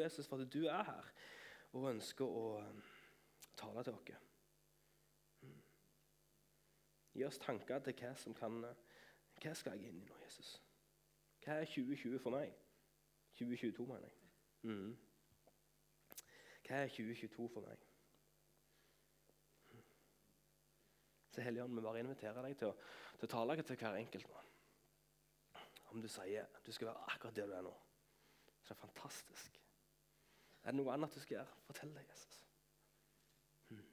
Jesus for at du er her og ønsker å um, tale til oss. Mm. Gi oss tanker til hva som kan uh, Hva skal jeg inn i nå, Jesus? Hva er 2020 for meg? 2022, mener jeg. Mm. Hva er 2022 for meg? Så Helligånd, vi bare inviterer deg til å, til å tale til hver enkelt nå. Om du sier du skal være akkurat der du er nå, så er det fantastisk. Er det noe annet du skal gjøre? Fortell det, Jesus. Hmm.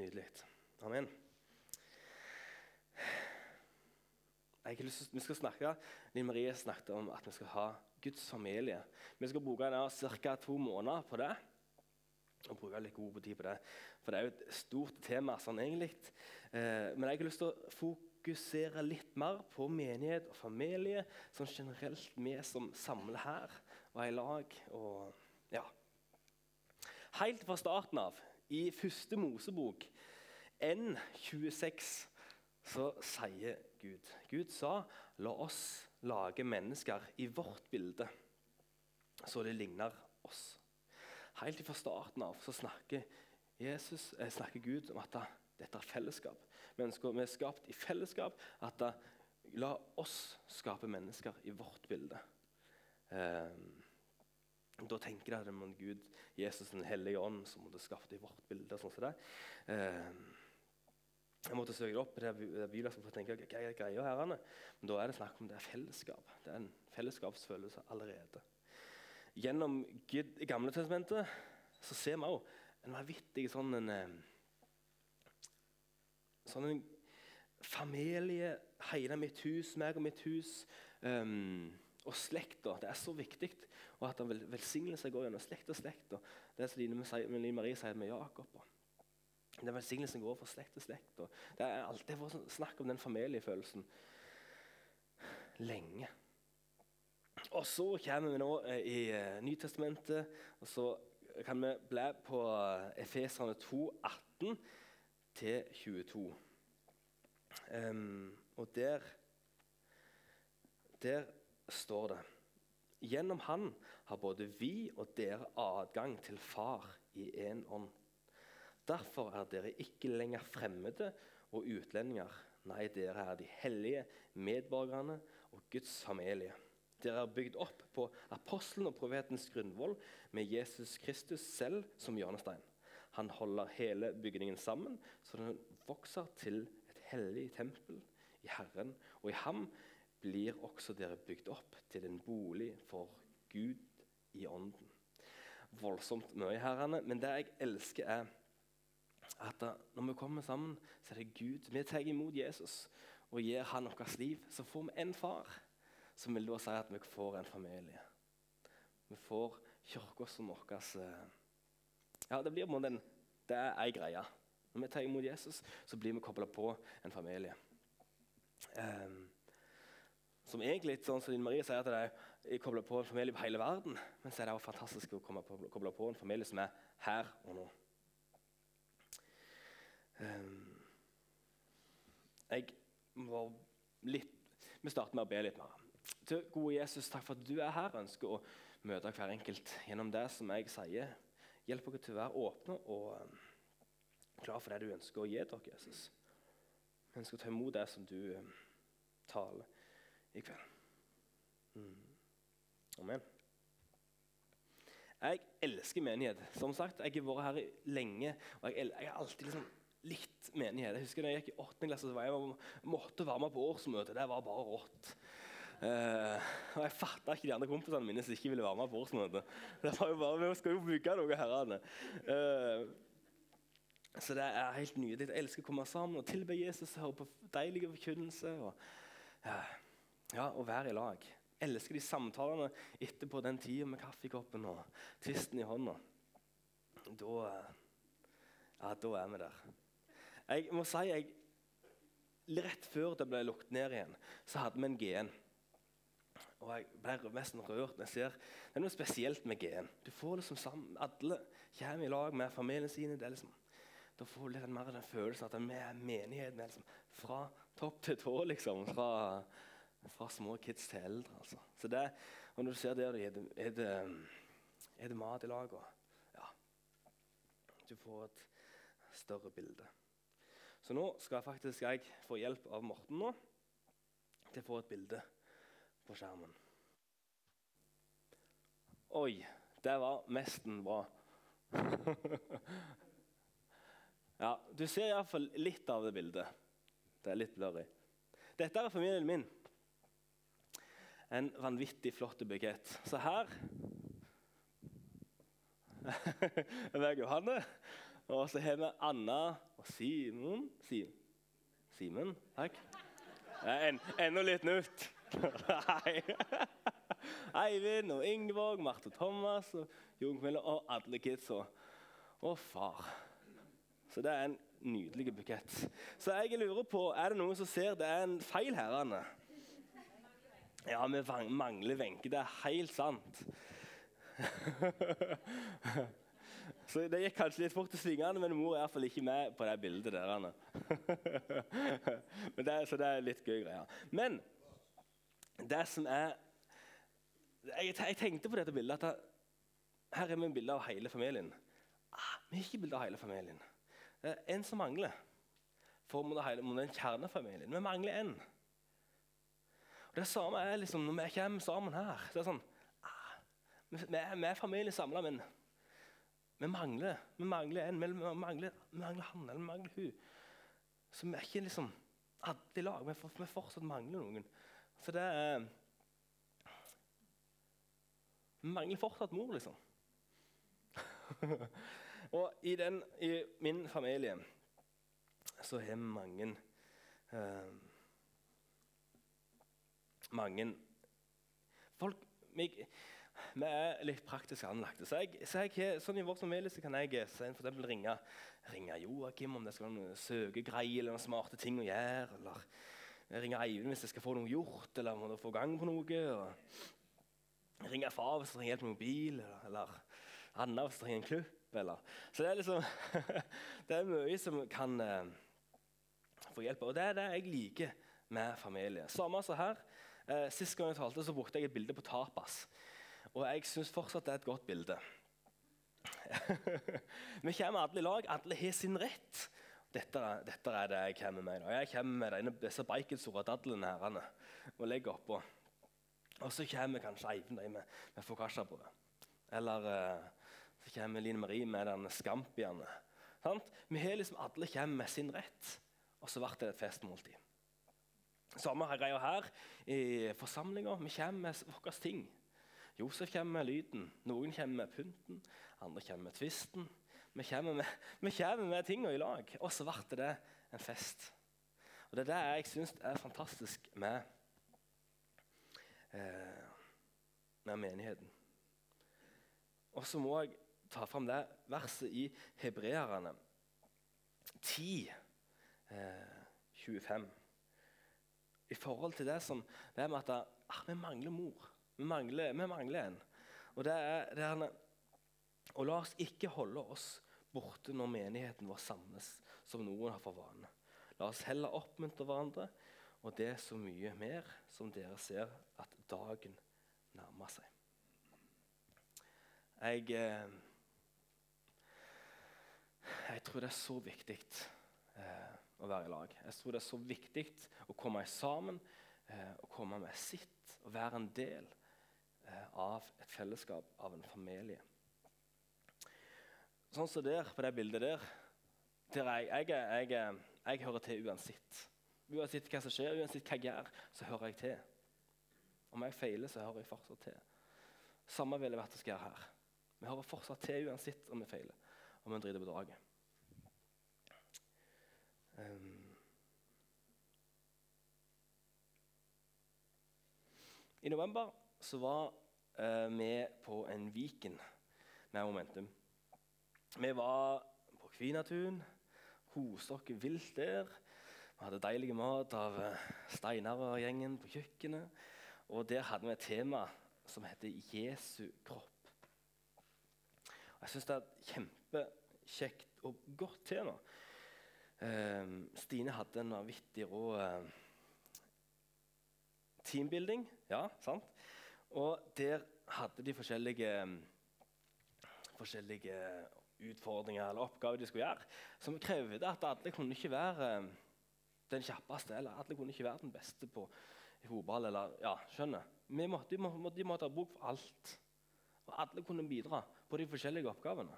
Nydelig. Amen. Lyst, vi skal snakke, Linn Marie snakket om at vi skal ha Guds familie. Vi skal bruke ca. to måneder på det. og bruke litt god tid på det, For det er jo et stort tema sånn egentlig. Eh, men jeg har lyst til å fokusere litt mer på menighet og familie. Sånn generelt vi som samler her og er i lag. Og, ja. Helt fra starten av, i første Mosebok, N26 så sier Gud Gud sa la oss lage mennesker i vårt bilde, så det ligner oss. Helt fra starten av så snakker, Jesus, eh, snakker Gud om at dette er fellesskap. Mennesker, vi er skapt i fellesskap. at da, La oss skape mennesker i vårt bilde. Eh, da tenker jeg at det er Gud, Jesus den hellige ånd, som måtte skapt i vårt bilde. sånn som det. Eh, jeg måtte søke det opp. det er bibelsk for å tenke, hva er greia her, Men da er det snakk om det er fellesskap. Det er en fellesskapsfølelse allerede. Gjennom Gamle testamentet så ser vi òg en vanvittig sånn en, eh, sånn en familie, hele mitt hus, meg og mitt hus. Um, og slekta. Det er så viktig. Og at velsignelse går gjennom slekt og slekt. Og det er som Line Marie sier med Jakob. Og den velsignelsen går fra slekt til slekt. det er alltid vært sånn snakk om den familiefølelsen lenge. Og så kommer vi nå eh, i uh, Nytestamentet, og så kan vi bli på uh, Efeserne 2, 18 22. Um, og der, der står det Gjennom Han har både vi og dere adgang til Far i én ånd. Derfor er dere ikke lenger fremmede og utlendinger. Nei, dere er de hellige medborgerne og Guds familie. Dere er bygd opp på apostelen og profetens grunnvoll med Jesus Kristus selv som hjørnestein. Han holder hele bygningen sammen, så den vokser til et hellig tempel i Herren. Og i ham blir også dere bygd opp til en bolig for Gud i ånden. Voldsomt mye, herrene, men det jeg elsker, er at når vi kommer sammen, så er det Gud. Vi tar imot Jesus og gir han vårt liv. Så får vi en far, som vil da si at vi får en familie. Vi får kirka som vår Ja, det blir en, det er ei greie. Når vi tar imot Jesus, så blir vi kobla på en familie. Um, som egentlig sånn som Marie sier at det er kobla på en familie på hele verden. Men så er det også fantastisk å koble på en familie som er her og nå. Um, jeg var litt Vi starter med å be litt mer. Til gode Jesus, takk for at du er her. Jeg ønsker å møte hver enkelt gjennom det som jeg sier. Hjelp dere til å være åpne og klare klar for det du ønsker å gi dere, Jesus. Vi ønsker å ta imot det som du ehm, taler i kveld. Mm. Amen. Jeg elsker menighet. Som sagt, Jeg har vært her lenge. og Jeg, jeg har alltid liksom litt menighet. Jeg husker da jeg gikk i 8. klasse, så var jeg måtte være med på årsmøte. Det var bare rått. Uh, og Jeg fatta ikke de andre kompisene mine som ikke ville være med på årsmøte. Det var jo bare, Vi skal jo bygge noe, herrene. Uh, så det er helt nydelig. Jeg elsker å komme sammen og tilbe Jesus, og høre på deilige forkynnelse og, uh, ja, og være i lag. Jeg elsker de samtalene etterpå den tida med kaffekoppen og tvisten i hånda. Da, ja, da er vi der. Jeg må si jeg, Rett før det ble lukket ned igjen, så hadde vi en G1. Og Jeg ble nesten rørt når jeg ser Det er noe spesielt med G1. Du får liksom sammen, Alle kommer i lag med familien sine. det er liksom, Da får du litt mer den følelsen at vi er menigheten. liksom, fra topp til tå. Liksom, fra fra små kids til eldre. altså. Så det, og Når du ser der, er det, er det, er det mat i lag. og ja, Du får et større bilde. Så nå skal faktisk jeg få hjelp av Morten nå til å få et bilde på skjermen. Oi, det var mesten bra. ja, Du ser iallfall litt av det bildet. Det er litt blurry. Dette er familien min. En vanvittig flott bukett. Så her er meg Johanne. Og så har vi Anna og Simon. Sim Simen, takk. En, enda litt nytt. Nei. Eivind og Ingeborg, Marte og Thomas og Jon Camilla og alle kidsa. Og far. Så det er en nydelig bukett. Så jeg lurer på, er det noen som ser det er en feil her? Anne? Ja, vi mangler Wenche. Det er helt sant. Så Det gikk kanskje litt fort i svingene, men mor er iallfall ikke med på det bildet der. Anne. det, så det er litt gøy greier. Men det som er jeg, tenkte på dette bildet at her er vi bilde av hele familien. Ah, vi har ikke bilde av hele familien. Det er en som mangler. For må den kjernefamilien. Vi mangler en. Det samme er liksom når vi kommer sammen her. så er det sånn, ah, vi, er, er familie samla, men vi mangler, vi mangler en. Vi mangler, vi mangler han eller vi mangler hun. Så vi er ikke liksom alle i lag. Vi, for, vi fortsatt mangler noen. Så det er Vi mangler fortsatt mor, liksom. og i, den, i, min familie så har vi mange eh, Mange folk jeg, vi er litt praktisk anlagte. Så, jeg, så jeg, sånn I vår familie så kan jeg for ringe, ringe Joakim om det skal være noen søkegreier eller noen smarte ting å gjøre. Eller ringe Eivind hvis jeg skal få noe gjort eller må få gang på noe. Og ringe far hvis jeg trenger hjelp med mobil, eller, eller Anna hvis jeg trenger en klubb. Eller. Så det er liksom det er mye som kan eh, få hjelp. Og det er det jeg liker med familie. Samme som her. Eh, sist gang jeg talte, så brukte jeg et bilde på tapas. Og jeg syns fortsatt det er et godt bilde. vi kommer alle i lag. Alle har sin rett. Dette, dette er det jeg kommer med. Jeg kommer med denne, disse baconsora dadlene her og legger oppå. Og så kommer kanskje Eivind med, med foccacciabrød. Eller uh, så kommer Line Marie med den scampiene. Vi har liksom Alle kommer med sin rett, og så blir det et festmåltid. Samme greia her i forsamlinga. Vi kommer med våre ting. Josef kommer med lyden, noen kommer med pynten, andre kommer med tvisten. Vi kommer med, vi kommer med tingene i lag, og så ble det en fest. Og Det er det jeg syns er fantastisk med, eh, med menigheten. Og så må jeg ta fram det verset i Hebreerne 10, eh, 25. I forhold til det som det med at ah, vi mangler mor. Vi mangler, vi mangler en. Og det er, det er og la oss ikke holde oss borte når menigheten vår samles, som noen har for vane. La oss heller oppmuntre hverandre, og det er så mye mer som dere ser at dagen nærmer seg. Jeg, eh, jeg tror det er så viktig eh, å være i lag. Jeg tror det er så viktig å komme sammen eh, og komme med sitt og være en del av et fellesskap, av en familie. Sånn som der, på det bildet der, der jeg, jeg, jeg, jeg, hører til uansett. Uansett hva som skjer, uansett hva jeg gjør, så hører jeg til. Om jeg feiler, så hører jeg fortsatt til. Samme ville vært å skal gjøre her. Vi hører fortsatt til uansett om vi feiler, om vi driter på draget. Um. I november så var uh, vi på en Viken med Momentum. Vi var på Kvinatun, koste oss vilt der. Vi hadde deilig mat av eh, Steinar og gjengen på kjøkkenet. Og der hadde vi et tema som heter Jesu kropp. Og jeg syns det er et kjempekjekt og godt tema. Eh, Stine hadde en vanvittig rå eh, teambuilding. Ja, sant? Og der hadde de forskjellige, forskjellige utfordringer eller oppgaver de skulle gjøre, som krevde at alle kunne ikke være eh, den kjappeste eller alle kunne ikke være den beste på fotball. eller, ja, skjønner. Vi måtte, de, måtte, de måtte ha bruk for alt. Og alle kunne bidra på de forskjellige oppgavene.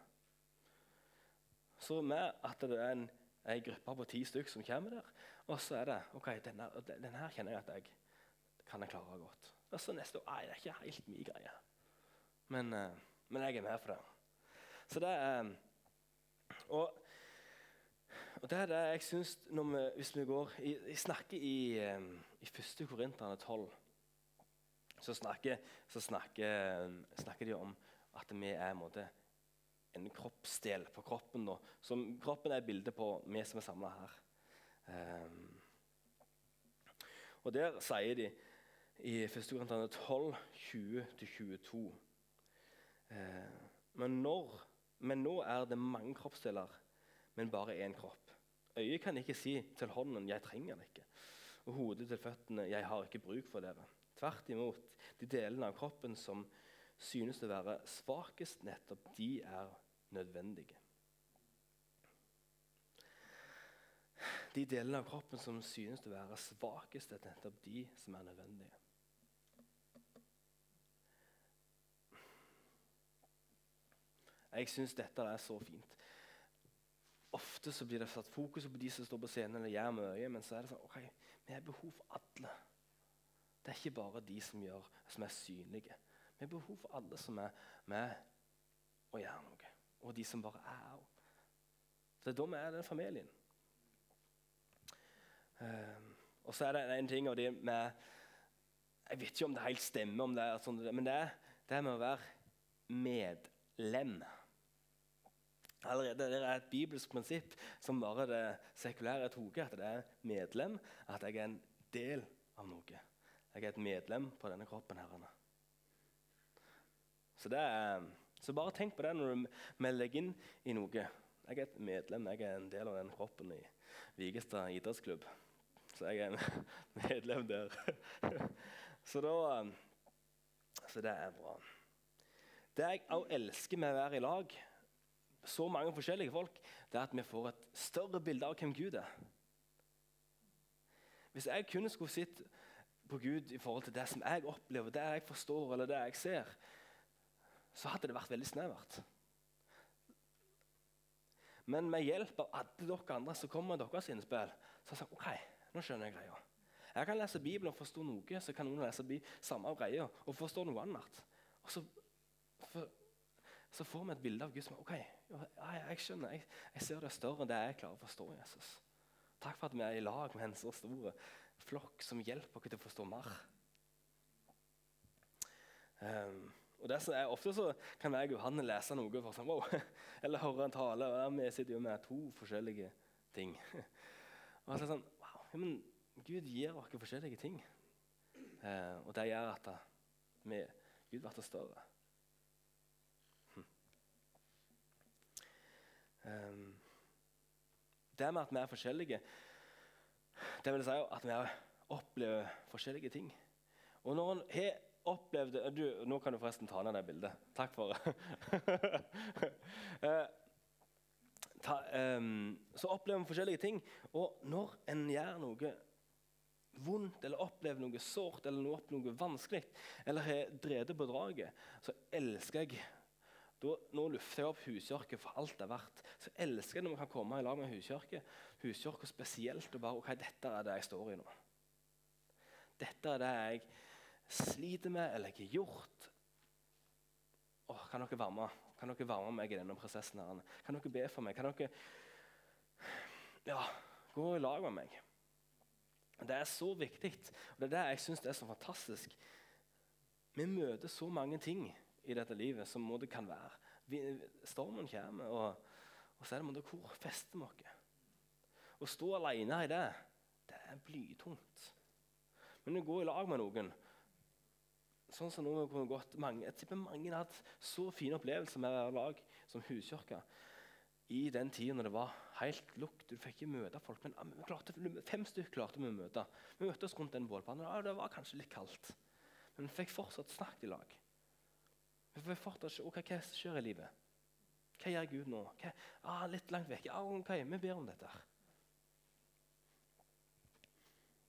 Så med at det er en, en gruppe på ti stykker som kommer der, og så er det ok, denne, denne her kjenner jeg at jeg kan jeg klare godt. Og så neste år Nei, det er ikke helt min greie. Men, uh, men, jeg er med for det. Så det er um, og, og, det er det jeg syns Hvis vi går Jeg snakker i, um, i 1. Korinterne 12 så snakker, så snakker, snakker de om at vi er en måte en kroppsdel på kroppen. Da. Som, kroppen er bildet på vi som er samla her. Um, og Der sier de i 1. Korinterne 12, 20-22 eh, men, men nå er det mange kroppsdeler, men bare én kropp. Øyet kan ikke si til hånden 'jeg trenger det ikke', og hodet til føttene 'jeg har ikke bruk for dere'. Tvert imot, de delene av kroppen som synes å være svakest, nettopp de er nødvendige. De delene av kroppen som synes å være svakest, er nettopp de som er nødvendige. Jeg syns dette er så fint. Ofte så blir det satt fokus på de som står på scenen eller gjør mye, men så er det sånn ok, vi har behov for alle. Det er ikke bare de som, gjør, som er synlige. Vi har behov for alle som er med og gjør noe. Og de som bare er òg. Det er da vi er den familien. Um, og så er det en ting av det med Jeg vet ikke om det helt stemmer, det er sånn, men det er med å være medlem. Allerede Det er et bibelsk prinsipp som bare det sekulære tok. At det er medlem, at jeg er en del av noe. Jeg er et medlem på denne kroppen. herrene. Så, er, så bare tenk på det når du melder inn i noe. Jeg er et medlem, jeg er en del av den kroppen i Vigestad idrettsklubb. Så jeg er en medlem der. Så, da, så det er bra. Det jeg òg elsker med å være i lag, så mange forskjellige folk, det er at vi får et større bilde av hvem Gud er. Hvis jeg kun skulle sett på Gud i forhold til det som jeg opplever, det jeg forstår eller det jeg ser, så hadde det vært veldig snevert. Men med hjelp av alle dere andre så kommer deres innspill. Så har jeg sagt ok, nå skjønner jeg greia. Jeg kan lese Bibelen og forstå noe, så kan noen lese samme greia og forstå noe annet. Og så, for, så får vi et bilde av Gud som ok, jeg skjønner, jeg, jeg, ser det større enn det jeg klarer å forstå. Jesus. Takk for at vi er i lag med en så stor flokk som hjelper oss til å forstå mer. Um, og det er Ofte så kan jeg og Johanne lese noe for sånn, wow, eller høre en tale. og Vi sitter jo med to forskjellige ting. Og så er det sånn, wow, men Gud gir oss forskjellige ting. Uh, og det gjør at vi, Gud blir større. Hm. Um, det med at vi er forskjellige, det vil si at vi opplever forskjellige ting. Og når en har opplevd du, Nå kan du forresten ta ned det bildet. Takk for det. ta, um, Så opplever vi forskjellige ting. Og når en gjør noe vondt eller opplever noe sårt eller noe, noe vanskelig, eller har drevet på draget, så elsker jeg da, Nå lufter jeg opp huskirke for alt det er verdt. Så elsker jeg når vi kan komme i lag med huskirke. Huskirke spesielt og bare ok, dette er det jeg står i nå. Dette er det jeg sliter med eller jeg har gjort. Åh, kan dere være med? Kan dere være med meg i denne prosessen? her? Kan dere be for meg? Kan dere ja, gå i lag med meg? Det er så viktig, og det er det jeg syns er så fantastisk. Vi møter så mange ting i dette livet som det kan være. Stormen kommer, og, og, så er det hvor fester vi oss? Å stå alene i det, det er blytungt. Men å gå i lag med noen sånn som nå har gått mange, Jeg tipper mange har hatt så fine opplevelser med å være lag som huskirke. i den tida når det var helt lukt. Du fikk ikke møte folk. Men vi klarte, fem stykker klarte vi å møte. Vi møtte oss rundt den bålpannen. Ja, det var kanskje litt kaldt, men vi fikk fortsatt snakket i lag. Vi fatter fortsatt se okay, hva som skjer i livet. Hva gjør Gud nå? Hva, ah, litt langt vekk. Ah, okay, Vi ber om dette.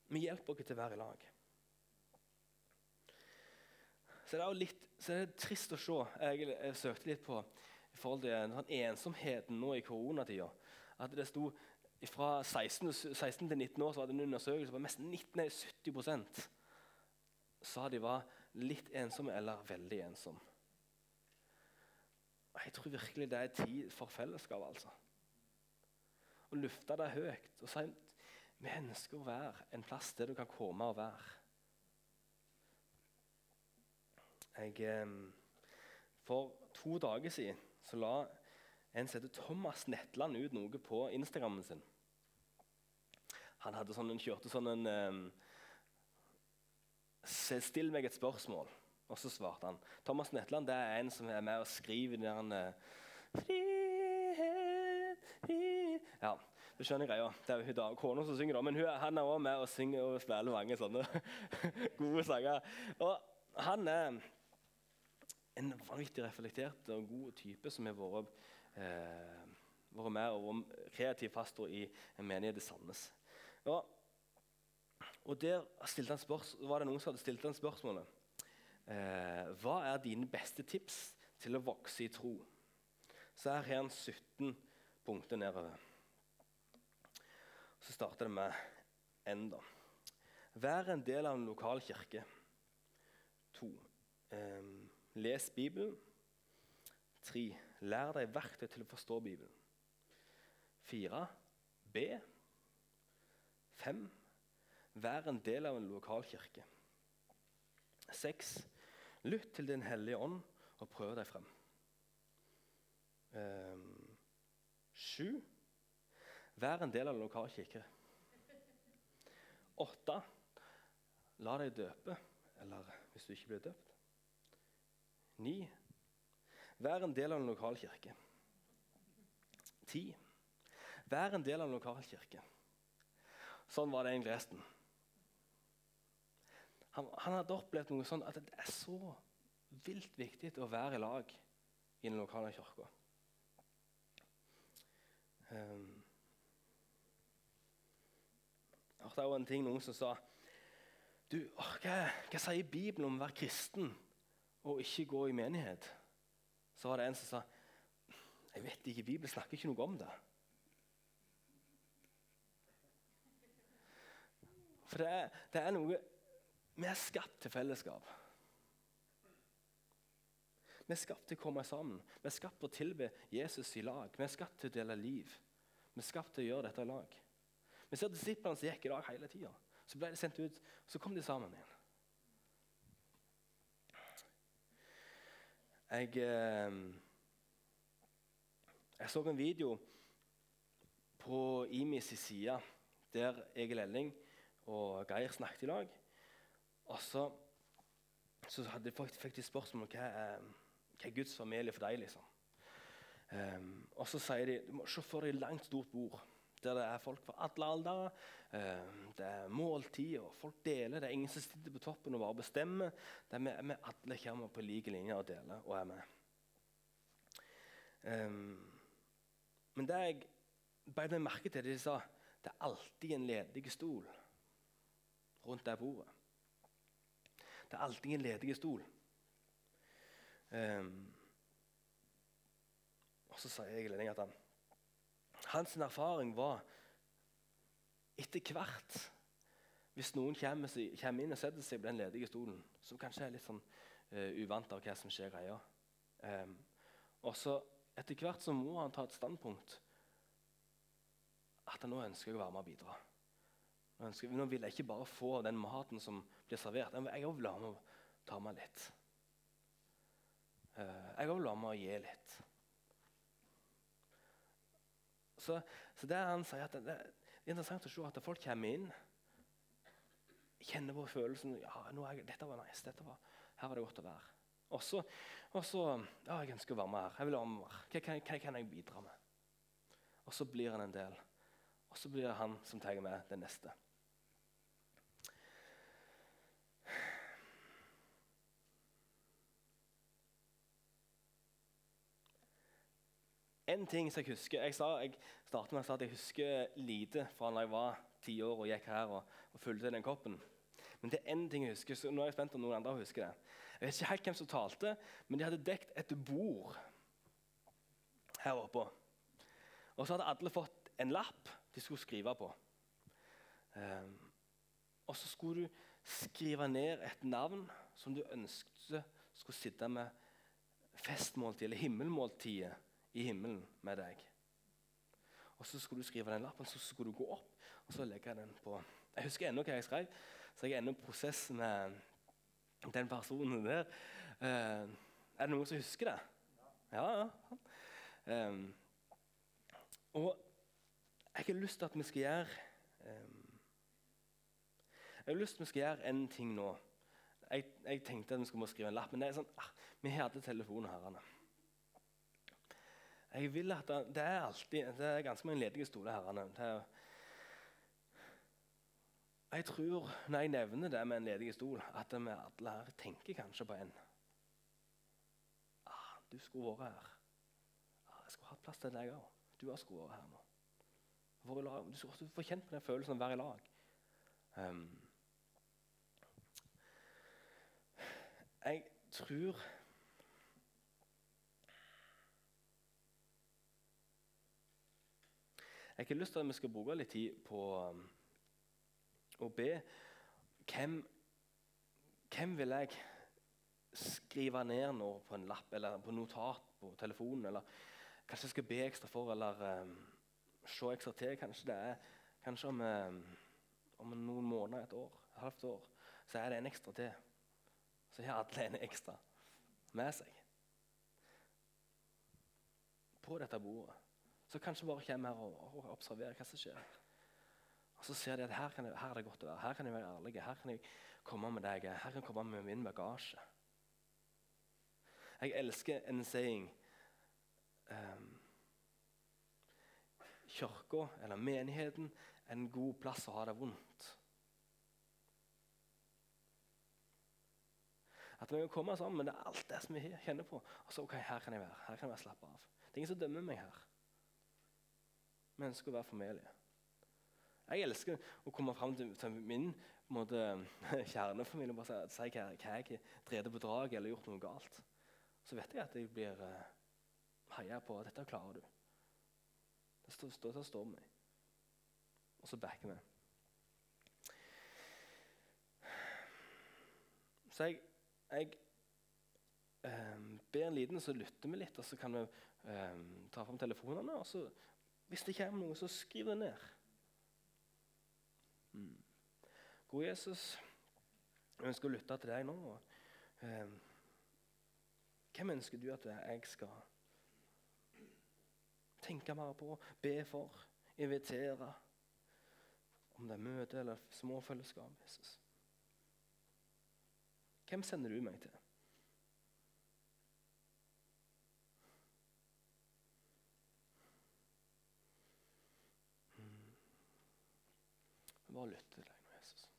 Vi hjelper oss til å være i lag. Så det er jo litt så det er trist å se. Jeg, jeg søkte litt på i forhold til sånn ensomheten nå i koronatida. At det sto fra 16, 16, til 19 år så var det en undersøkelse på mest 19, 70 sa de var litt ensomme eller veldig ensomme. Jeg tror virkelig det er tid for fellesskap. altså. Å lufte det høyt og si vi ønsker å være en plass der du kan komme og være. Jeg, for to dager siden så la en som heter Thomas Netland ut noe på Instagrammen sin. Han sånn, kjørte sånn en um, Still meg et spørsmål. Og så svarte han. Thomas Netland det er en som er med og skriver den uh, Frihet, frihet Ja, du skjønner greia. Det er jo kona som synger, da. Men hun, han er også med og synger og spiller mange sånne gode sanger. Og han er en vanvittig reflektert og god type som har vært, eh, vært med og vært kreativ pastor i en menighet i Sandnes. Ja, og Der var det noen som hadde stilt han spørsmålet eh, Hva er dine beste tips til å vokse i tro? Så her har han 17 punkter nedover. Så starter det med N. da. Vær en del av en lokal kirke. To. Eh, Les Bibelen. 3. Lær deg verktøy til å forstå Bibelen. 4. Be. 5. Vær en del av en lokal kirke. 6. Lytt til Din hellige ånd og prøv deg frem. 7. sju Vær en del av en lokal kirke. 8. La deg døpe, eller hvis du ikke blir døpt. 9. Vær en del av en lokal kirke. 10. Vær en del av en lokal kirke. Sånn var det egentlig resten. Han, han, hadde opplevd noe sånn at det er så vilt viktig å være i lag i den lokale kirka. Um, det var en ting noen som sa du, hva, hva sier Bibelen om å være kristen? og ikke gå i menighet, så var det en som sa jeg vet ikke, Bibelen snakker ikke noe om det. For det er, det er noe Vi er skapt til fellesskap. Vi er skapt til å komme sammen. Vi er skapt til å tilbe Jesus i lag. Vi er skapt til å dele liv. Vi er skapt til å gjøre dette i lag. Vi ser disiplene som gikk i lag hele tida. Så ble de sendt ut, så kom de sammen igjen. Jeg, eh, jeg så en video på IMIs side der Egil Elling og Geir snakket i lag. Og så, så hadde, fikk de spørsmål om hva er, hva er Guds familie for deg. liksom. Um, og så sier de du må se for deg et langt, stort bord der det er folk fra alle aldre. Um, det er måltid, og folk deler. Det er ingen som sitter på toppen og bare bestemmer. Det er vi, alle kommer på like linje og deler og er med. Um, men det jeg beit merke til, de sa det er alltid en ledig stol rundt det bordet. Det er alltid en ledig stol. Um, og så sier jeg at han hans erfaring var etter hvert Hvis noen kommer, kommer, inn og setter seg på den ledige stolen, som kanskje er litt sånn uh, uvant av hva som skjer greia um, Og så etter hvert så må han ta et standpunkt at han nå ønsker å være med og bidra. Ønsker, nå vil jeg ikke bare få den maten som blir servert. Jeg vil ha med å ta meg litt. Jeg jeg vil ha med å gi litt. Så, så det han sier at det, det, er interessant å se at folk kommer inn, kjenner på følelsen ja, jeg, dette var nice, dette var, her var det godt å være. Og så, ja, jeg ønsker å være med her. Jeg vil være med her. Hva, hva, hva kan jeg bidra med? og så blir han en del. Og så blir han som tar med det neste. En ting som jeg husker Jeg, sa, jeg startet med å si at jeg husker lite fra da jeg var ti år og gikk her og, og fulgte den koppen. Men det er én ting jeg husker, så nå er jeg spent om noen andre husker det. Jeg vet ikke helt hvem som talte, men de hadde dekt et bord her oppe. Og så hadde alle fått en lapp de skulle skrive på. Um, og så skulle du skrive ned et navn som du ønsket skulle sitte med festmåltid eller himmelmåltidet i himmelen med deg. Og Så skulle du skrive den lappen, så skulle du gå opp og så legge den på Jeg husker ennå hva jeg skrev, så jeg er ennå i prosess med den personen der. Uh, er det noen som husker det? Ja, ja. Um, og jeg har lyst til at vi skal gjøre um, Jeg har lyst til at vi skal gjøre en ting nå. Jeg, jeg tenkte at vi skulle skrive en lapp, men det er sånn, ah, vi hadde telefonen herrene. Jeg vil at det, det er alltid det er ganske mange ledige stoler, herrene. Er, jeg tror, når jeg nevner det med en ledig stol, at vi alle her tenker kanskje på en. Ah, du skulle vært her. Ah, jeg skulle hatt plass til deg òg. Du har skulle vært her nå. Du skulle få kjent på den følelsen av å være i lag. Um, jeg tror Jeg har lyst til at vi skal bruke litt tid på um, å be. Hvem, hvem vil jeg skrive ned nå på en lapp eller på notat på telefonen? Eller kanskje jeg skal be ekstra for, eller um, se ekstra til. Kanskje det er kanskje om, um, om noen måneder, et år, et halvt år, så er det en ekstra til. Så har alle en ekstra med seg på dette bordet. Så kanskje bare kommer her og, og observerer hva som skjer. Og Så ser de at her, jeg, her er det godt å være. Her kan jeg være ærlig. Her kan jeg komme med deg. Her kan jeg komme med min bagasje. Jeg elsker en saying um, Kirka, eller menigheten, er en god plass å ha det vondt. At vi kan komme sammen med alt det som vi kjenner på. Og så, ok, her kan jeg være. Her kan jeg være slappe av. Det er ingen som dømmer meg her. Vi ønsker å være familie. Jeg elsker å komme fram til, til min måte, kjernefamilie og bare si hva, hva jeg drevet på draget eller gjort noe galt. Så vet jeg at jeg blir uh, heia på. 'Dette klarer du.' Det står, står, står meg. Og så backer vi. Så jeg, jeg um, ber en liten, så lytter vi litt, og så kan vi um, ta fram telefonene. og så hvis det kommer noe, så skriv det ned. Mm. God Jesus, jeg ønsker å lytte til deg nå. Eh, hvem ønsker du at jeg skal tenke mer på, be for, invitere? Om det er møte eller småfellesskap. Jesus. Hvem sender du meg til? Bare lytt til deg nå, Jesus.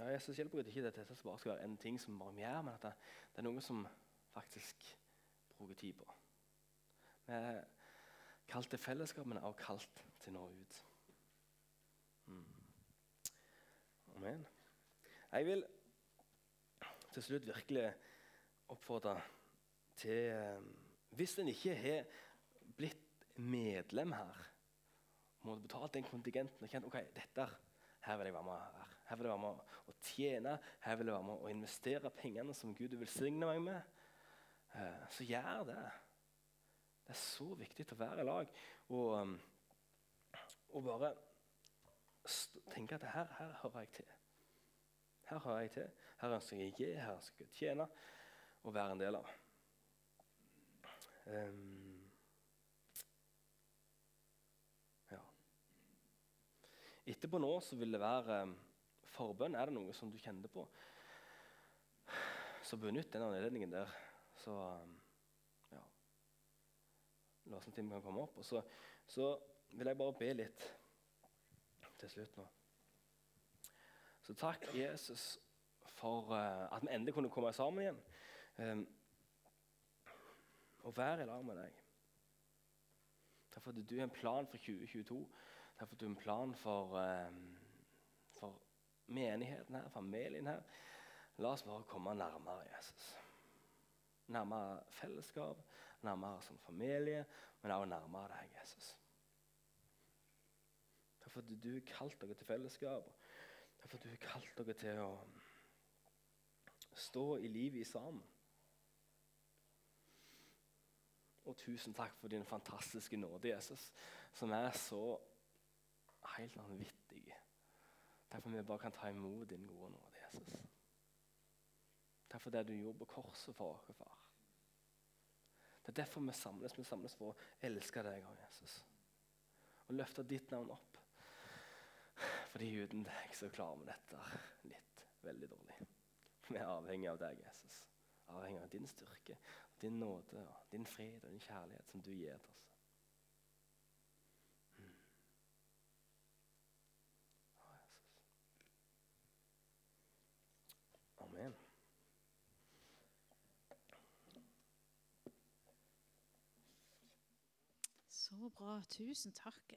Ja, Jesus hjelper ikke at det bare skal være en ting som bare vi gjør, men at det, det, er noe som faktisk bruker tid på. Vi er kalt til fellesskap, men også kalt til nå ut. Mm. Amen. Jeg vil til slutt virkelig oppfordre til eh, Hvis en ikke har blitt medlem her, må du betale den kontingenten og kjenne ok, dette her vil jeg være med her. Her vil jeg være med å tjene, her vil jeg være med å investere pengene som Gud vil signe meg med. Eh, så gjør det. Det er så viktig å være i lag og, um, og bare tenke at her, her hører jeg til. Her hører jeg til. Her ønsker jeg å gi, her ønsker jeg å tjene og være en del av. Ehm, Etterpå nå så vil det være um, forbønn. Er det noe som du kjenner på, så benytt den anledningen der. Så ja La oss Tim kan komme opp. Og så, så vil jeg bare be litt til slutt nå. Så takk, Jesus, for eh, at vi endelig kunne komme sammen igjen. Um, og være i lag med deg. Takk for at du har en plan for 2022. Takk for at du har en plan for, um, for menigheten her, familien her. La oss bare komme nærmere Jesus. Nærmere fellesskap, nærmere som familie, men også nærmere deg, Jesus. Takk for at du har kalt dere til fellesskap. Takk for at du har kalt dere til å stå i livet sammen. Og tusen takk for din fantastiske nåde, Jesus, som er så helt vanvittig. Takk for at vi bare kan ta imot din gode nåde, Jesus. Takk for det du gjorde på korset for oss, far. Det er derfor vi samles. Vi samles for å elske deg, Jesus. Og løfte ditt navn opp. Fordi uten deg så klarer vi dette litt veldig dårlig. Vi er avhengig av deg, Jesus. Avhengig av din styrke, din nåde, din fred og din kjærlighet som du gir til oss. Mm. Å, Jesus. Amen. Så bra. Tusen takk.